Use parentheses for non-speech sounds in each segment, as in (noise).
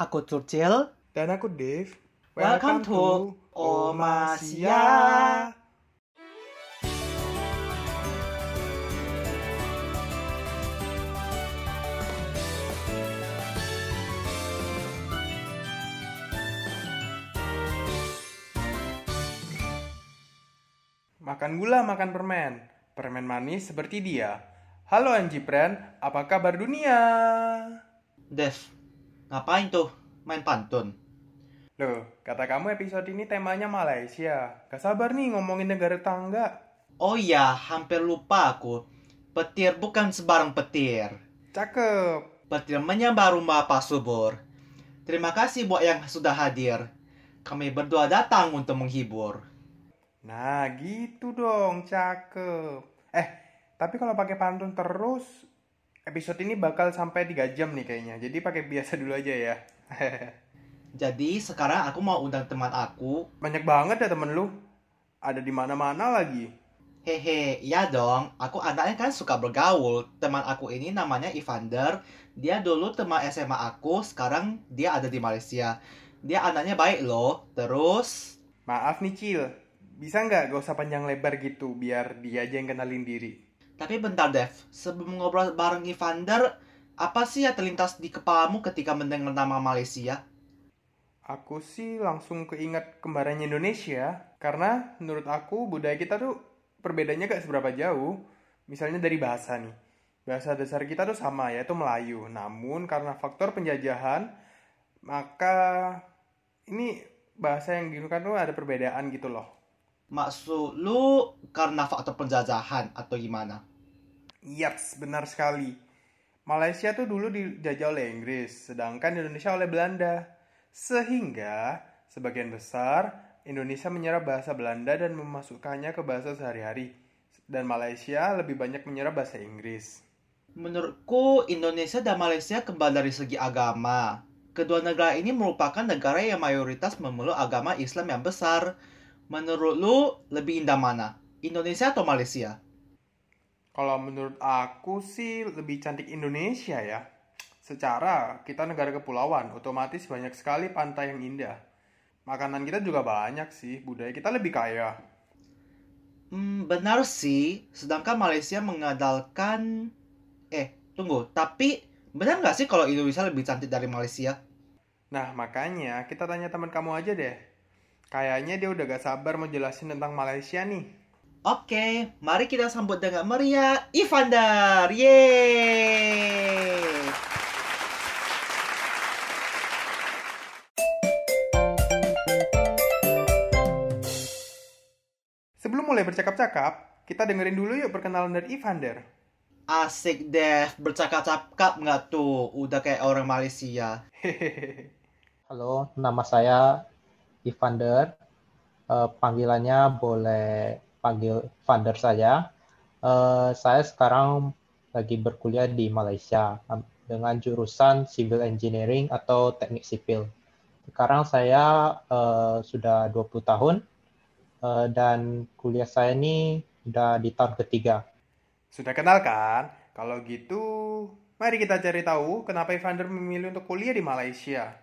Aku Churchill. Dan aku Dave. Welcome to Omasia. Makan gula, makan permen. Permen manis seperti dia. Halo Anji Pren, apa kabar dunia? Dev, ngapain tuh main pantun? Loh, kata kamu episode ini temanya Malaysia. Gak sabar nih ngomongin negara tangga. Oh iya, hampir lupa aku. Petir bukan sebarang petir. Cakep. Petir menyambar rumah Pak Subur. Terima kasih buat yang sudah hadir. Kami berdua datang untuk menghibur. Nah, gitu dong, cakep. Eh, tapi kalau pakai pantun terus, episode ini bakal sampai 3 jam nih kayaknya. Jadi pakai biasa dulu aja ya. (laughs) Jadi sekarang aku mau undang teman aku. Banyak banget ya temen lu. Ada di mana-mana lagi. Hehe, iya dong. Aku anaknya kan suka bergaul. Teman aku ini namanya Evander. Dia dulu teman SMA aku, sekarang dia ada di Malaysia. Dia anaknya baik loh. Terus, Maaf nih, Cil. Bisa nggak gak usah panjang lebar gitu, biar dia aja yang kenalin diri. Tapi bentar Dev. Sebelum ngobrol bareng Evander, apa sih yang terlintas di kepalamu ketika mendengar nama Malaysia? Aku sih langsung keinget kembarannya Indonesia, karena menurut aku budaya kita tuh perbedaannya gak seberapa jauh. Misalnya dari bahasa nih. Bahasa dasar kita tuh sama, yaitu Melayu. Namun karena faktor penjajahan, maka ini bahasa yang digunakan tuh ada perbedaan gitu loh. Maksud lu karena faktor penjajahan atau gimana? Yaps, benar sekali. Malaysia tuh dulu dijajah oleh Inggris, sedangkan Indonesia oleh Belanda. Sehingga sebagian besar Indonesia menyerap bahasa Belanda dan memasukkannya ke bahasa sehari-hari. Dan Malaysia lebih banyak menyerap bahasa Inggris. Menurutku, Indonesia dan Malaysia kembali dari segi agama. Kedua negara ini merupakan negara yang mayoritas memeluk agama Islam yang besar. Menurut lu, lebih indah mana? Indonesia atau Malaysia? Kalau menurut aku sih lebih cantik Indonesia ya. Secara kita negara kepulauan, otomatis banyak sekali pantai yang indah. Makanan kita juga banyak sih, budaya kita lebih kaya. Hmm, benar sih. Sedangkan Malaysia mengandalkan... Eh, tunggu. Tapi, benar nggak sih kalau Indonesia lebih cantik dari Malaysia? Nah, makanya kita tanya teman kamu aja deh. Kayaknya dia udah gak sabar mau jelasin tentang Malaysia nih. Oke, mari kita sambut dengan meriah Evander. Yeay! Sebelum mulai bercakap-cakap, kita dengerin dulu yuk perkenalan dari Evander. Asik deh, bercakap-cakap nggak tuh? Udah kayak orang Malaysia. Hehehe. Halo, nama saya Evander. Eh, panggilannya boleh panggil Vander saja. Eh, saya sekarang lagi berkuliah di Malaysia dengan jurusan Civil Engineering atau Teknik Sipil. Sekarang saya eh, sudah 20 tahun eh, dan kuliah saya ini sudah di tahun ketiga. Sudah kenal kan? Kalau gitu, mari kita cari tahu kenapa Evander memilih untuk kuliah di Malaysia.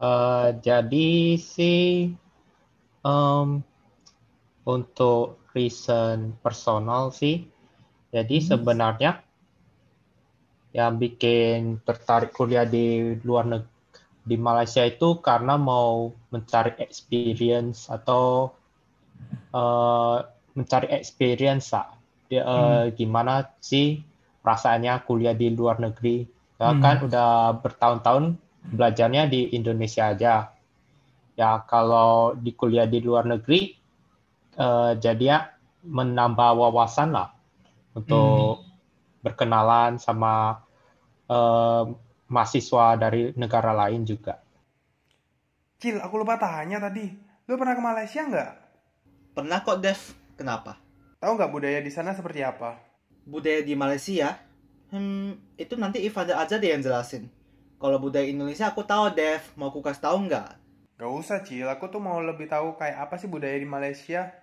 Eh, jadi sih em, untuk reason personal sih, jadi sebenarnya yang bikin tertarik kuliah di luar negeri di Malaysia itu karena mau mencari experience atau eh, mencari experience lah. Dia, eh, gimana sih perasaannya kuliah di luar negeri? Ya kan udah bertahun-tahun belajarnya di Indonesia aja. Ya kalau di kuliah di luar negeri, eh, jadi ya menambah wawasan lah untuk berkenalan sama eh, mahasiswa dari negara lain juga. Cil, aku lupa tanya tadi. Lu pernah ke Malaysia nggak? Pernah kok, Dev. Kenapa? Tahu nggak budaya di sana seperti apa? Budaya di Malaysia? Hmm, itu nanti Evander aja deh yang jelasin. Kalau budaya Indonesia aku tahu, Dev. Mau aku kasih tahu nggak? Gak usah, Cil. Aku tuh mau lebih tahu kayak apa sih budaya di Malaysia.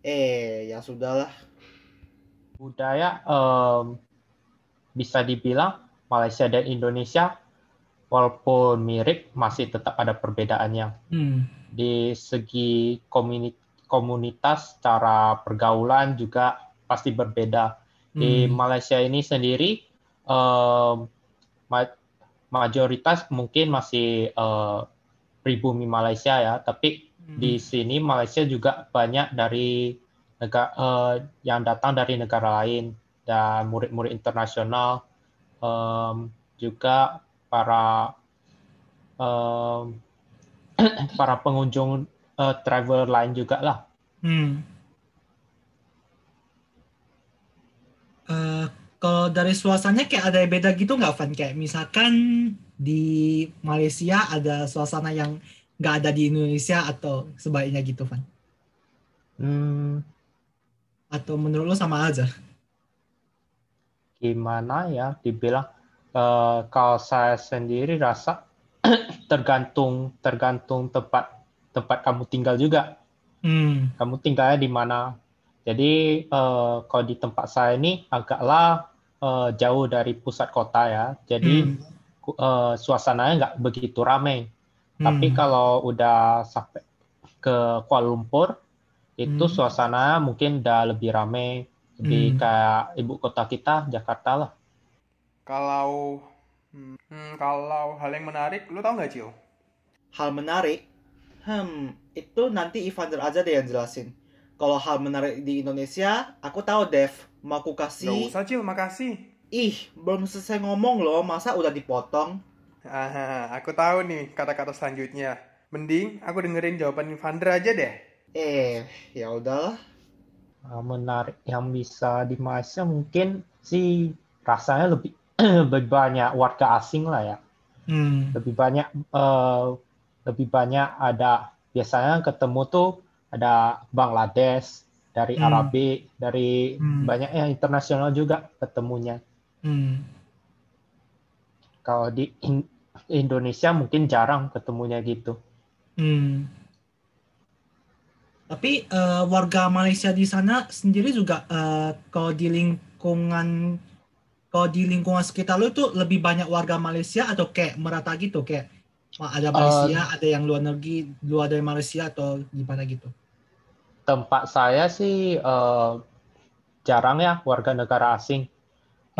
Eh, ya sudahlah. Budaya em, bisa dibilang Malaysia dan Indonesia walaupun mirip masih tetap ada perbedaannya. Hmm. Di segi komuni- komunitas, cara pergaulan juga pasti berbeda. Di Hmm. Malaysia ini sendiri em, ma- mayoritas mungkin masih eh, pribumi Malaysia ya, tapi Hmm. di sini Malaysia juga banyak dari negara yang datang dari negara lain dan murid-murid internasional em, juga para em, (clears throat) para pengunjung eh, travel lain juga lah. Hmm. Eh, kalau dari suasananya kayak ada yang beda gitu nggak, Van? Kayak misalkan di Malaysia ada suasana yang nggak ada di Indonesia atau sebaliknya gitu, Van? Hmm, Atau menurut lo sama aja? gimana ya dibilang eh, kalau saya sendiri rasa (clears throat) tergantung tergantung tempat tempat kamu tinggal juga. Hmm. Kamu tinggalnya di mana? Jadi eh, kalau di tempat saya ini agaklah eh, jauh dari pusat kota ya. Jadi Hmm. eh, suasananya nggak begitu ramai. Tapi Hmm. kalau udah sampai ke Kuala Lumpur, itu Hmm. suasananya mungkin udah lebih ramai, lebih Hmm. kayak ibu kota kita, Jakarta lah. Kalau hmm, hmm, kalau hal yang menarik, lu tau nggak Cil? Hal menarik? Hmm, itu nanti Evander aja deh yang jelasin. Kalau hal menarik di Indonesia, aku tahu Dev. Mau aku Gak kasih... usah Cil, makasih. Ih, belum selesai ngomong loh. Masa udah dipotong? Ah, aku tahu nih kata-kata selanjutnya. Mending aku dengerin jawaban Vandra aja deh. Eh, ya udahlah. Menarik yang bisa di Malaysia mungkin sih rasanya lebih (clears throat) lebih banyak warga asing lah ya. Hmm. Lebih banyak eh, lebih banyak ada biasanya ketemu tuh ada Bangladesh, dari Hmm. Arabik, dari Hmm. banyak yang internasional juga ketemunya. Hmm. Kalau di In- Indonesia mungkin jarang ketemunya gitu. Hmm. Tapi eh, warga Malaysia di sana sendiri juga eh, kalau di lingkungan kalau di lingkungan sekitar lu itu lebih banyak warga Malaysia atau kayak merata gitu kayak ada Malaysia, ada yang luar negeri, luar dari Malaysia atau gimana gitu. Tempat saya sih eh, jarang ya warga negara asing.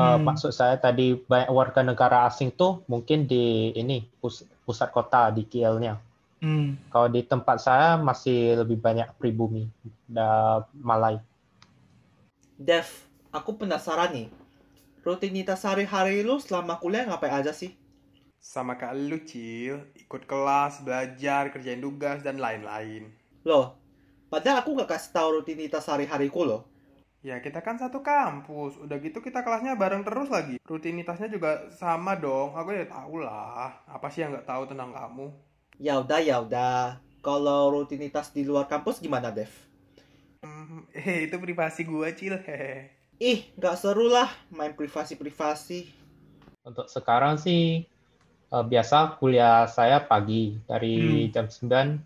Eh, Hmm. Maksud saya tadi banyak warga negara asing tuh mungkin di ini pus- pusat kota di KL-nya. Hmm. Kalau di tempat saya masih lebih banyak pribumi dan Malay. Dev, aku penasaran nih. Rutinitas sehari-hari lu selama kuliah ngapain aja sih? Sama kayak lu Cil, ikut kelas, belajar, kerjain tugas, dan lain-lain. Loh, padahal aku gak kasih tahu rutinitas sehari-hariku loh. Ya kita kan satu kampus, udah gitu kita kelasnya bareng terus lagi. Rutinitasnya juga sama dong, aku ya tau lah. Apa sih yang nggak tahu tentang kamu? Ya udah, ya udah. Kalau rutinitas di luar kampus gimana, Dev? Hmm, (laughs) eh itu privasi gua Cil, hehe. (laughs) Ih, gak seru lah main privasi-privasi. Untuk sekarang sih eh, biasa kuliah saya pagi dari jam 9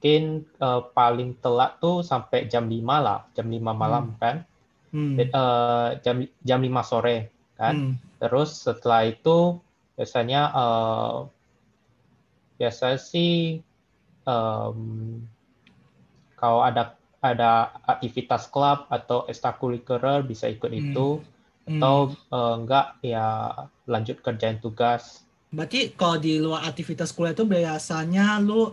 mungkin eh, paling telat tuh sampai jam 5 lah, jam 5 malam kan. Hmm. Eh, jam jam 5 sore kan. Hmm. Terus setelah itu biasanya eh, biasa sih em, kalau ada ada aktivitas klub atau ekstrakurikuler bisa ikut Hmm. itu Hmm. atau eh, enggak ya lanjut kerjain tugas. Berarti kalau di luar aktivitas kuliah itu biasanya lu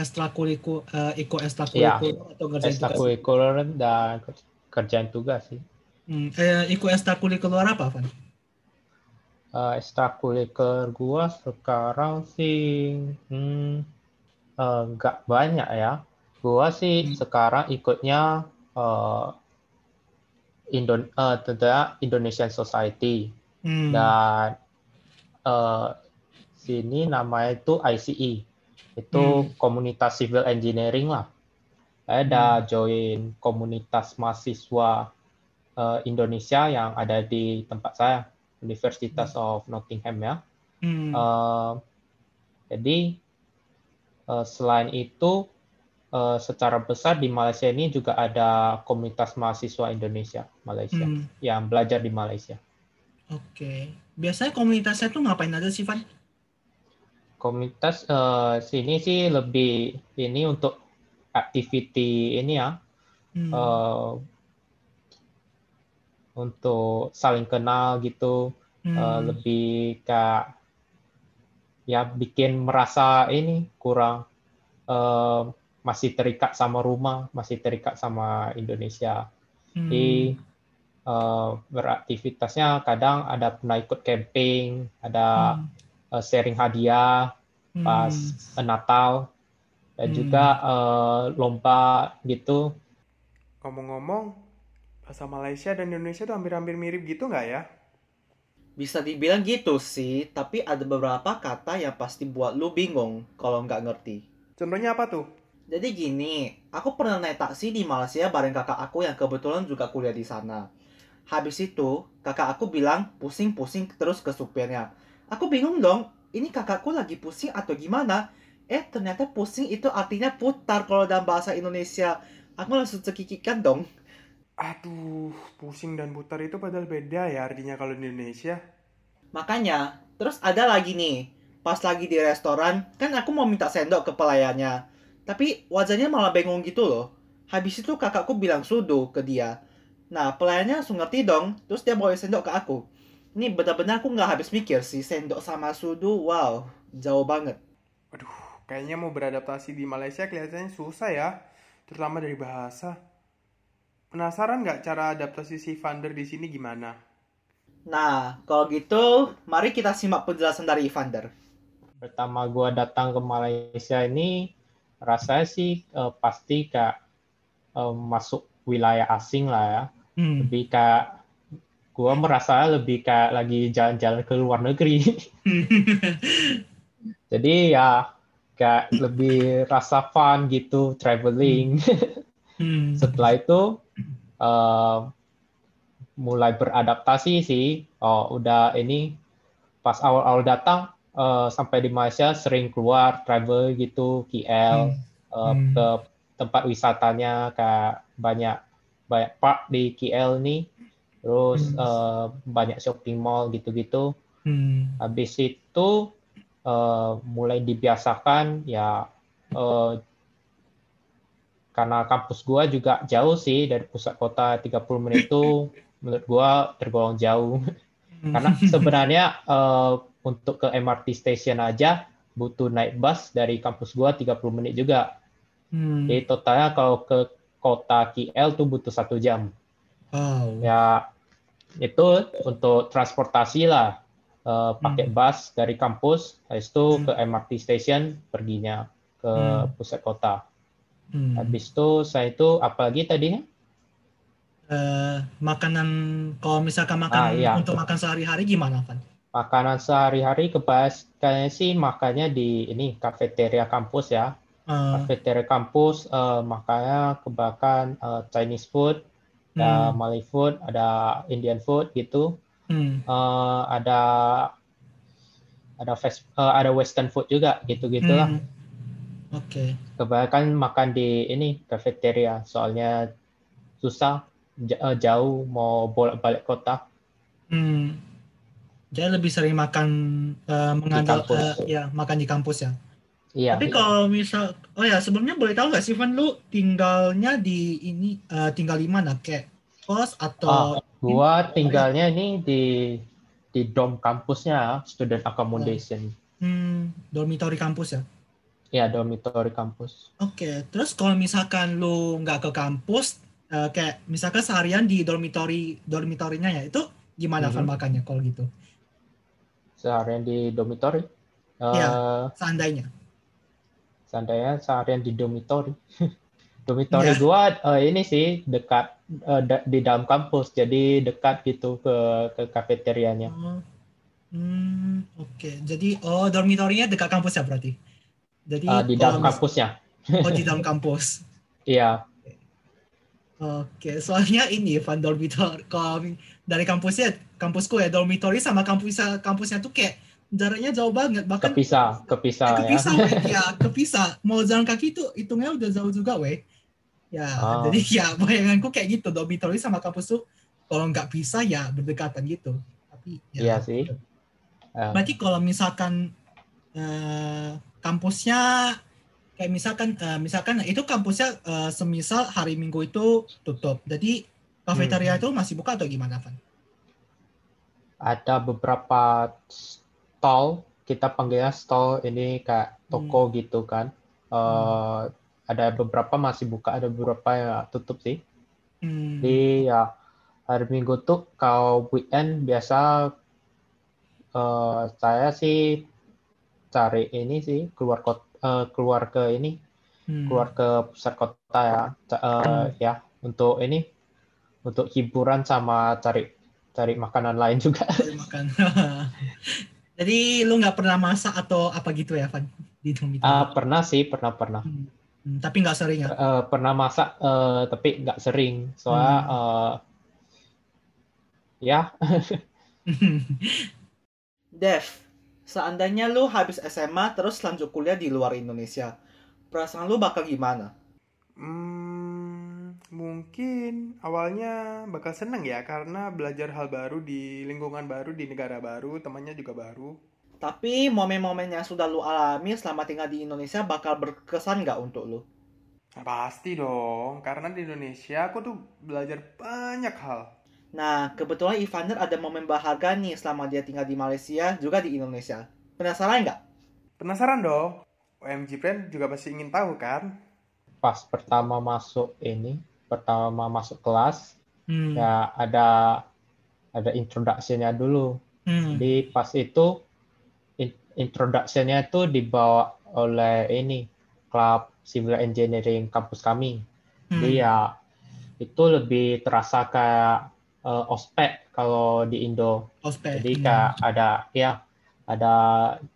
ekstrakurikuler eh, ikut ekstrakurikuler atau ngerjain tugas? Ekstrakurikuler dan ker- kerjain tugas sih. Hmm. Eh, ikut ekstrakurikuler apa, Van? Eh, ekstrakurikuler gua sekarang sih hmm, eh, nggak banyak ya. Gua sih Hmm. sekarang ikutnya eh, Indon eh, tentunya Indonesian Society Hmm. dan eh, sini namanya itu ICE. Itu Hmm. komunitas civil engineering lah. Saya ada join komunitas mahasiswa eh, Indonesia yang ada di tempat saya, Universitas of Nottingham ya. Hmm. Eh, jadi eh, selain itu eh, secara besar di Malaysia ini juga ada komunitas mahasiswa Indonesia Malaysia Hmm. yang belajar di Malaysia. Oke. Biasanya komunitasnya tuh ngapain aja sih, Van? Komunitas eh, sini sih lebih ini untuk activity ini ya, Hmm. eh, untuk saling kenal gitu, eh, Hmm. lebih kayak ya bikin merasa ini kurang eh, masih terikat sama rumah, masih terikat sama Indonesia. Hmm. Jadi eh, beraktivitasnya kadang ada pernah ikut camping, ada Hmm. Eh, sharing hadiah pas Hmm. Natal dan Hmm. juga eh, lomba gitu. Ngomong-ngomong, bahasa Malaysia dan Indonesia tuh hampir-hampir mirip gitu nggak ya? Bisa dibilang gitu sih, tapi ada beberapa kata yang pasti buat lu bingung kalau nggak ngerti. Contohnya apa tuh? Jadi gini, aku pernah naik taksi di Malaysia bareng kakak aku yang kebetulan juga kuliah di sana. Habis itu, kakak aku bilang pusing-pusing terus ke supirnya. Aku bingung dong, ini kakakku lagi pusing atau gimana? Eh, ternyata pusing itu artinya putar kalau dalam bahasa Indonesia. Aku langsung cekikikan dong. Aduh, pusing dan putar itu padahal beda ya artinya kalau di Indonesia. Makanya, terus ada lagi nih, pas lagi di restoran, kan aku mau minta sendok ke pelayannya. Tapi wajahnya malah bengong gitu loh. Habis itu kakakku bilang sudu ke dia. Nah, pelayannya langsung ngerti dong, terus dia bawa sendok ke aku. Ini benar-benar aku nggak habis mikir sih, sendok sama sudu, wow, jauh banget. Aduh, kayaknya mau beradaptasi di Malaysia kelihatannya susah ya, terutama dari bahasa. Penasaran nggak cara adaptasi si Vander di sini gimana? Nah, kalau gitu, mari kita simak penjelasan dari Evander. Pertama gua datang ke Malaysia ini rasanya sih eh, pasti kayak eh, masuk wilayah asing lah ya. Hmm. Lebih kayak gua merasa lebih kayak lagi jalan-jalan ke luar negeri. (laughs) Jadi ya kayak lebih rasa fun gitu traveling. Hmm. Setelah itu eh, mulai beradaptasi sih. Oh, udah ini pas awal-awal datang eh, sampai di Malaysia sering keluar travel gitu KL eh, Hmm. ke tempat wisatanya kayak banyak banyak park di KL nih. Terus Hmm. eh, banyak shopping mall gitu-gitu. Hmm. Habis itu eh, mulai dibiasakan ya eh, karena kampus gua juga jauh sih dari pusat kota 30 menit itu menurut gua tergolong jauh. Karena sebenarnya eh, untuk ke MRT station aja butuh naik bus dari kampus gua 30 menit juga. Hmm. Jadi totalnya kalau ke kota KL tuh butuh satu jam. Wow. Ya itu untuk transportasi lah. Eh, pakai Hmm. bus dari kampus, habis itu Hmm. ke MRT station perginya ke Hmm. pusat kota. Hmm. Habis itu saya itu apalagi tadi? Eh, makanan kalau misalkan makan Ah, iya. untuk makan sehari-hari gimana Van? Makanan sehari-hari kebanyakan sih makannya di ini kafeteria kampus ya. Eh, Kafeteria kampus eh, makanya kebanyakan eh, Chinese food, ada hmm. Malay food, ada Indian food gitu. Hmm. Eh, ada ada fast, eh, ada Western food juga gitu-gitulah. Hmm. Oke. Kebanyakan makan di ini kafeteria soalnya susah eh, jauh mau bolak-balik kota. Hmm. Jadi lebih sering makan eh, mengandal kampus. eh, ya makan di kampus ya. Iya. Tapi kalau misal oh ya sebelumnya boleh tahu nggak sih Van lu tinggalnya di ini eh, tinggal di mana kayak kos atau Gua tinggalnya ini di di dom kampusnya, student accommodation. hmm, dormitory kampus ya? Ya, dormitory kampus. Oke, terus kalau misalkan lu nggak ke kampus, eh, kayak misalkan seharian di dormitory dormitorinya ya, itu gimana Van Mhm. makannya kalau gitu? Seharian di dormitory. Eh, Iya. Seandainya. Seandainya seharian di dormitory. (laughs) dormitory Iya. gua eh, ini sih dekat eh, da- di dalam kampus, jadi dekat gitu ke ke kafeterianya. Oh. Hmm, oke. Jadi oh dormitorinya dekat kampus ya berarti? Jadi Eh, di dalam mis- kampusnya. Oh di (laughs) dalam kampus. Iya, Oke, soalnya ini Van dormitor dari kampusnya kampusku ya dormitory sama kampus kampusnya tuh kayak jaraknya jauh banget bahkan kepisah, kepisah Eh, ya. kepisah weh. (laughs) ya kepisah mau jalan kaki itu hitungnya udah jauh juga weh ya Ah. jadi (laughs) ya bayanganku kayak gitu dormitory sama kampus tuh kalau nggak pisah ya berdekatan gitu tapi Iya ya sih. Eh, berarti kalau misalkan eh, kampusnya kayak misalkan eh, misalkan itu kampusnya eh, semisal hari Minggu itu tutup. Jadi kafeteria itu masih buka atau gimana, Van? Ada beberapa stall, kita panggilnya stall ini kayak toko gitu kan. Eh, Ada beberapa masih buka, ada beberapa yang tutup sih. Hmm. Jadi ya hari Minggu tuh kalau weekend biasa eh, saya sih cari ini sih keluar kota, keluar ke ini Hmm. keluar ke pusat kota ya Ca- eh, ya untuk ini untuk hiburan sama cari cari makanan lain juga Cari makan. (laughs) Jadi lu nggak pernah masak atau apa gitu ya, Van? Di dormitory? Ah, pernah sih pernah pernah Hmm. Hmm, tapi nggak sering ya. Eh, pernah masak eh, tapi nggak sering soalnya eh, ya (laughs) Dev, seandainya lu habis SMA terus lanjut kuliah di luar Indonesia, perasaan lu bakal gimana? Hmm, mungkin awalnya bakal seneng ya karena belajar hal baru di lingkungan baru, di negara baru, temannya juga baru. Tapi momen-momen yang sudah lu alami selama tinggal di Indonesia bakal berkesan nggak untuk lu? Nah, pasti dong, karena di Indonesia aku tuh belajar banyak hal. Nah, kebetulan Ivander ada momen berharga nih selama dia tinggal di Malaysia juga di Indonesia. Penasaran nggak? Penasaran dong? OMG Friend juga pasti ingin tahu kan? pas pertama masuk ini pertama masuk kelas Hmm. ya ada ada introduction-nya dulu Hmm. Jadi pas itu in- introduction-nya itu dibawa oleh ini klub civil engineering kampus kami. Hmm. Jadi ya itu lebih terasa kayak eh, ospek kalau di Indo. Ospek. Jadi Hmm. kayak ada ya ada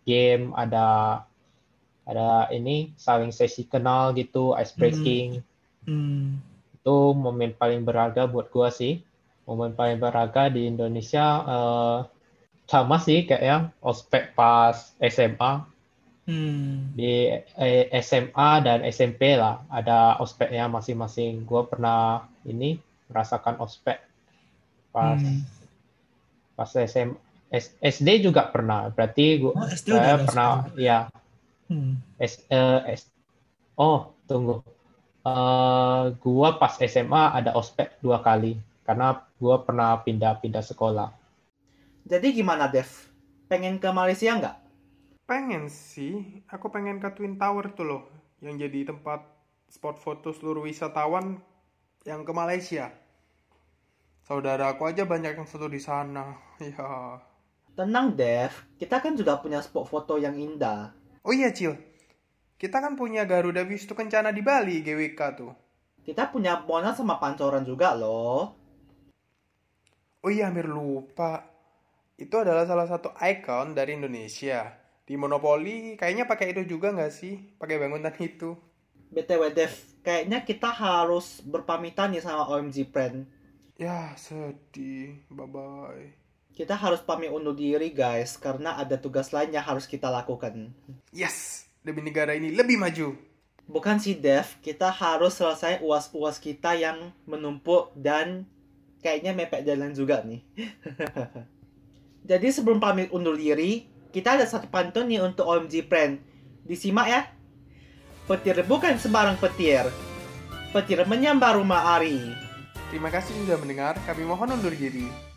game, ada ada ini saling sesi kenal gitu, ice breaking. Hmm. Itu momen paling berharga buat gua sih. Momen paling berharga di Indonesia eh, sama sih kayak yang ospek pas SMA Hmm. di eh, SMA dan SMP lah ada ospeknya masing-masing. Gua pernah ini merasakan ospek pas Hmm. pas SM, S- SD juga pernah. Berarti gua Oh, SD saya pernah ya Hmm. S, eh, S- oh tunggu Eh, gua pas SMA ada ospek dua kali karena gua pernah pindah-pindah sekolah. Jadi gimana, Dev? Pengen ke Malaysia nggak? Pengen sih, aku pengen ke Twin Tower tuh loh, yang jadi tempat spot foto seluruh wisatawan yang ke Malaysia. Saudara aku aja banyak yang foto di sana. (laughs) Ya. Tenang, Dev. Kita kan juga punya spot foto yang indah. Oh iya, Cil. Kita kan punya Garuda Wisnu Kencana di Bali, GWK tuh. Kita punya Monas sama Pancoran juga loh. Oh iya, hampir lupa. Itu adalah salah satu ikon dari Indonesia. Di Monopoli, kayaknya pakai itu juga nggak sih? Pakai bangunan itu. BTW, Dev. Kayaknya kita harus berpamitan nih sama OMG Friend. Ya, sedih. Bye-bye. Kita harus pamit undur diri, guys. Karena ada tugas lain yang harus kita lakukan. Yes, demi negara ini lebih maju. Bukan sih, Dev. Kita harus selesai uas-uas kita yang menumpuk dan kayaknya mepet jalan juga nih. (laughs) Jadi sebelum pamit undur diri, kita ada satu pantun nih untuk OMG Friend. Disimak ya. Petir bukan sembarang petir. Petir menyambar rumah Ari. Terima kasih sudah mendengar. Kami mohon undur diri.